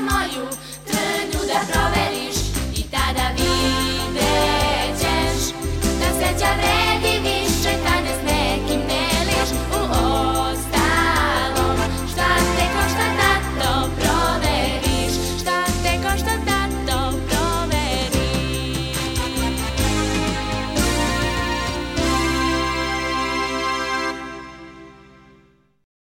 мою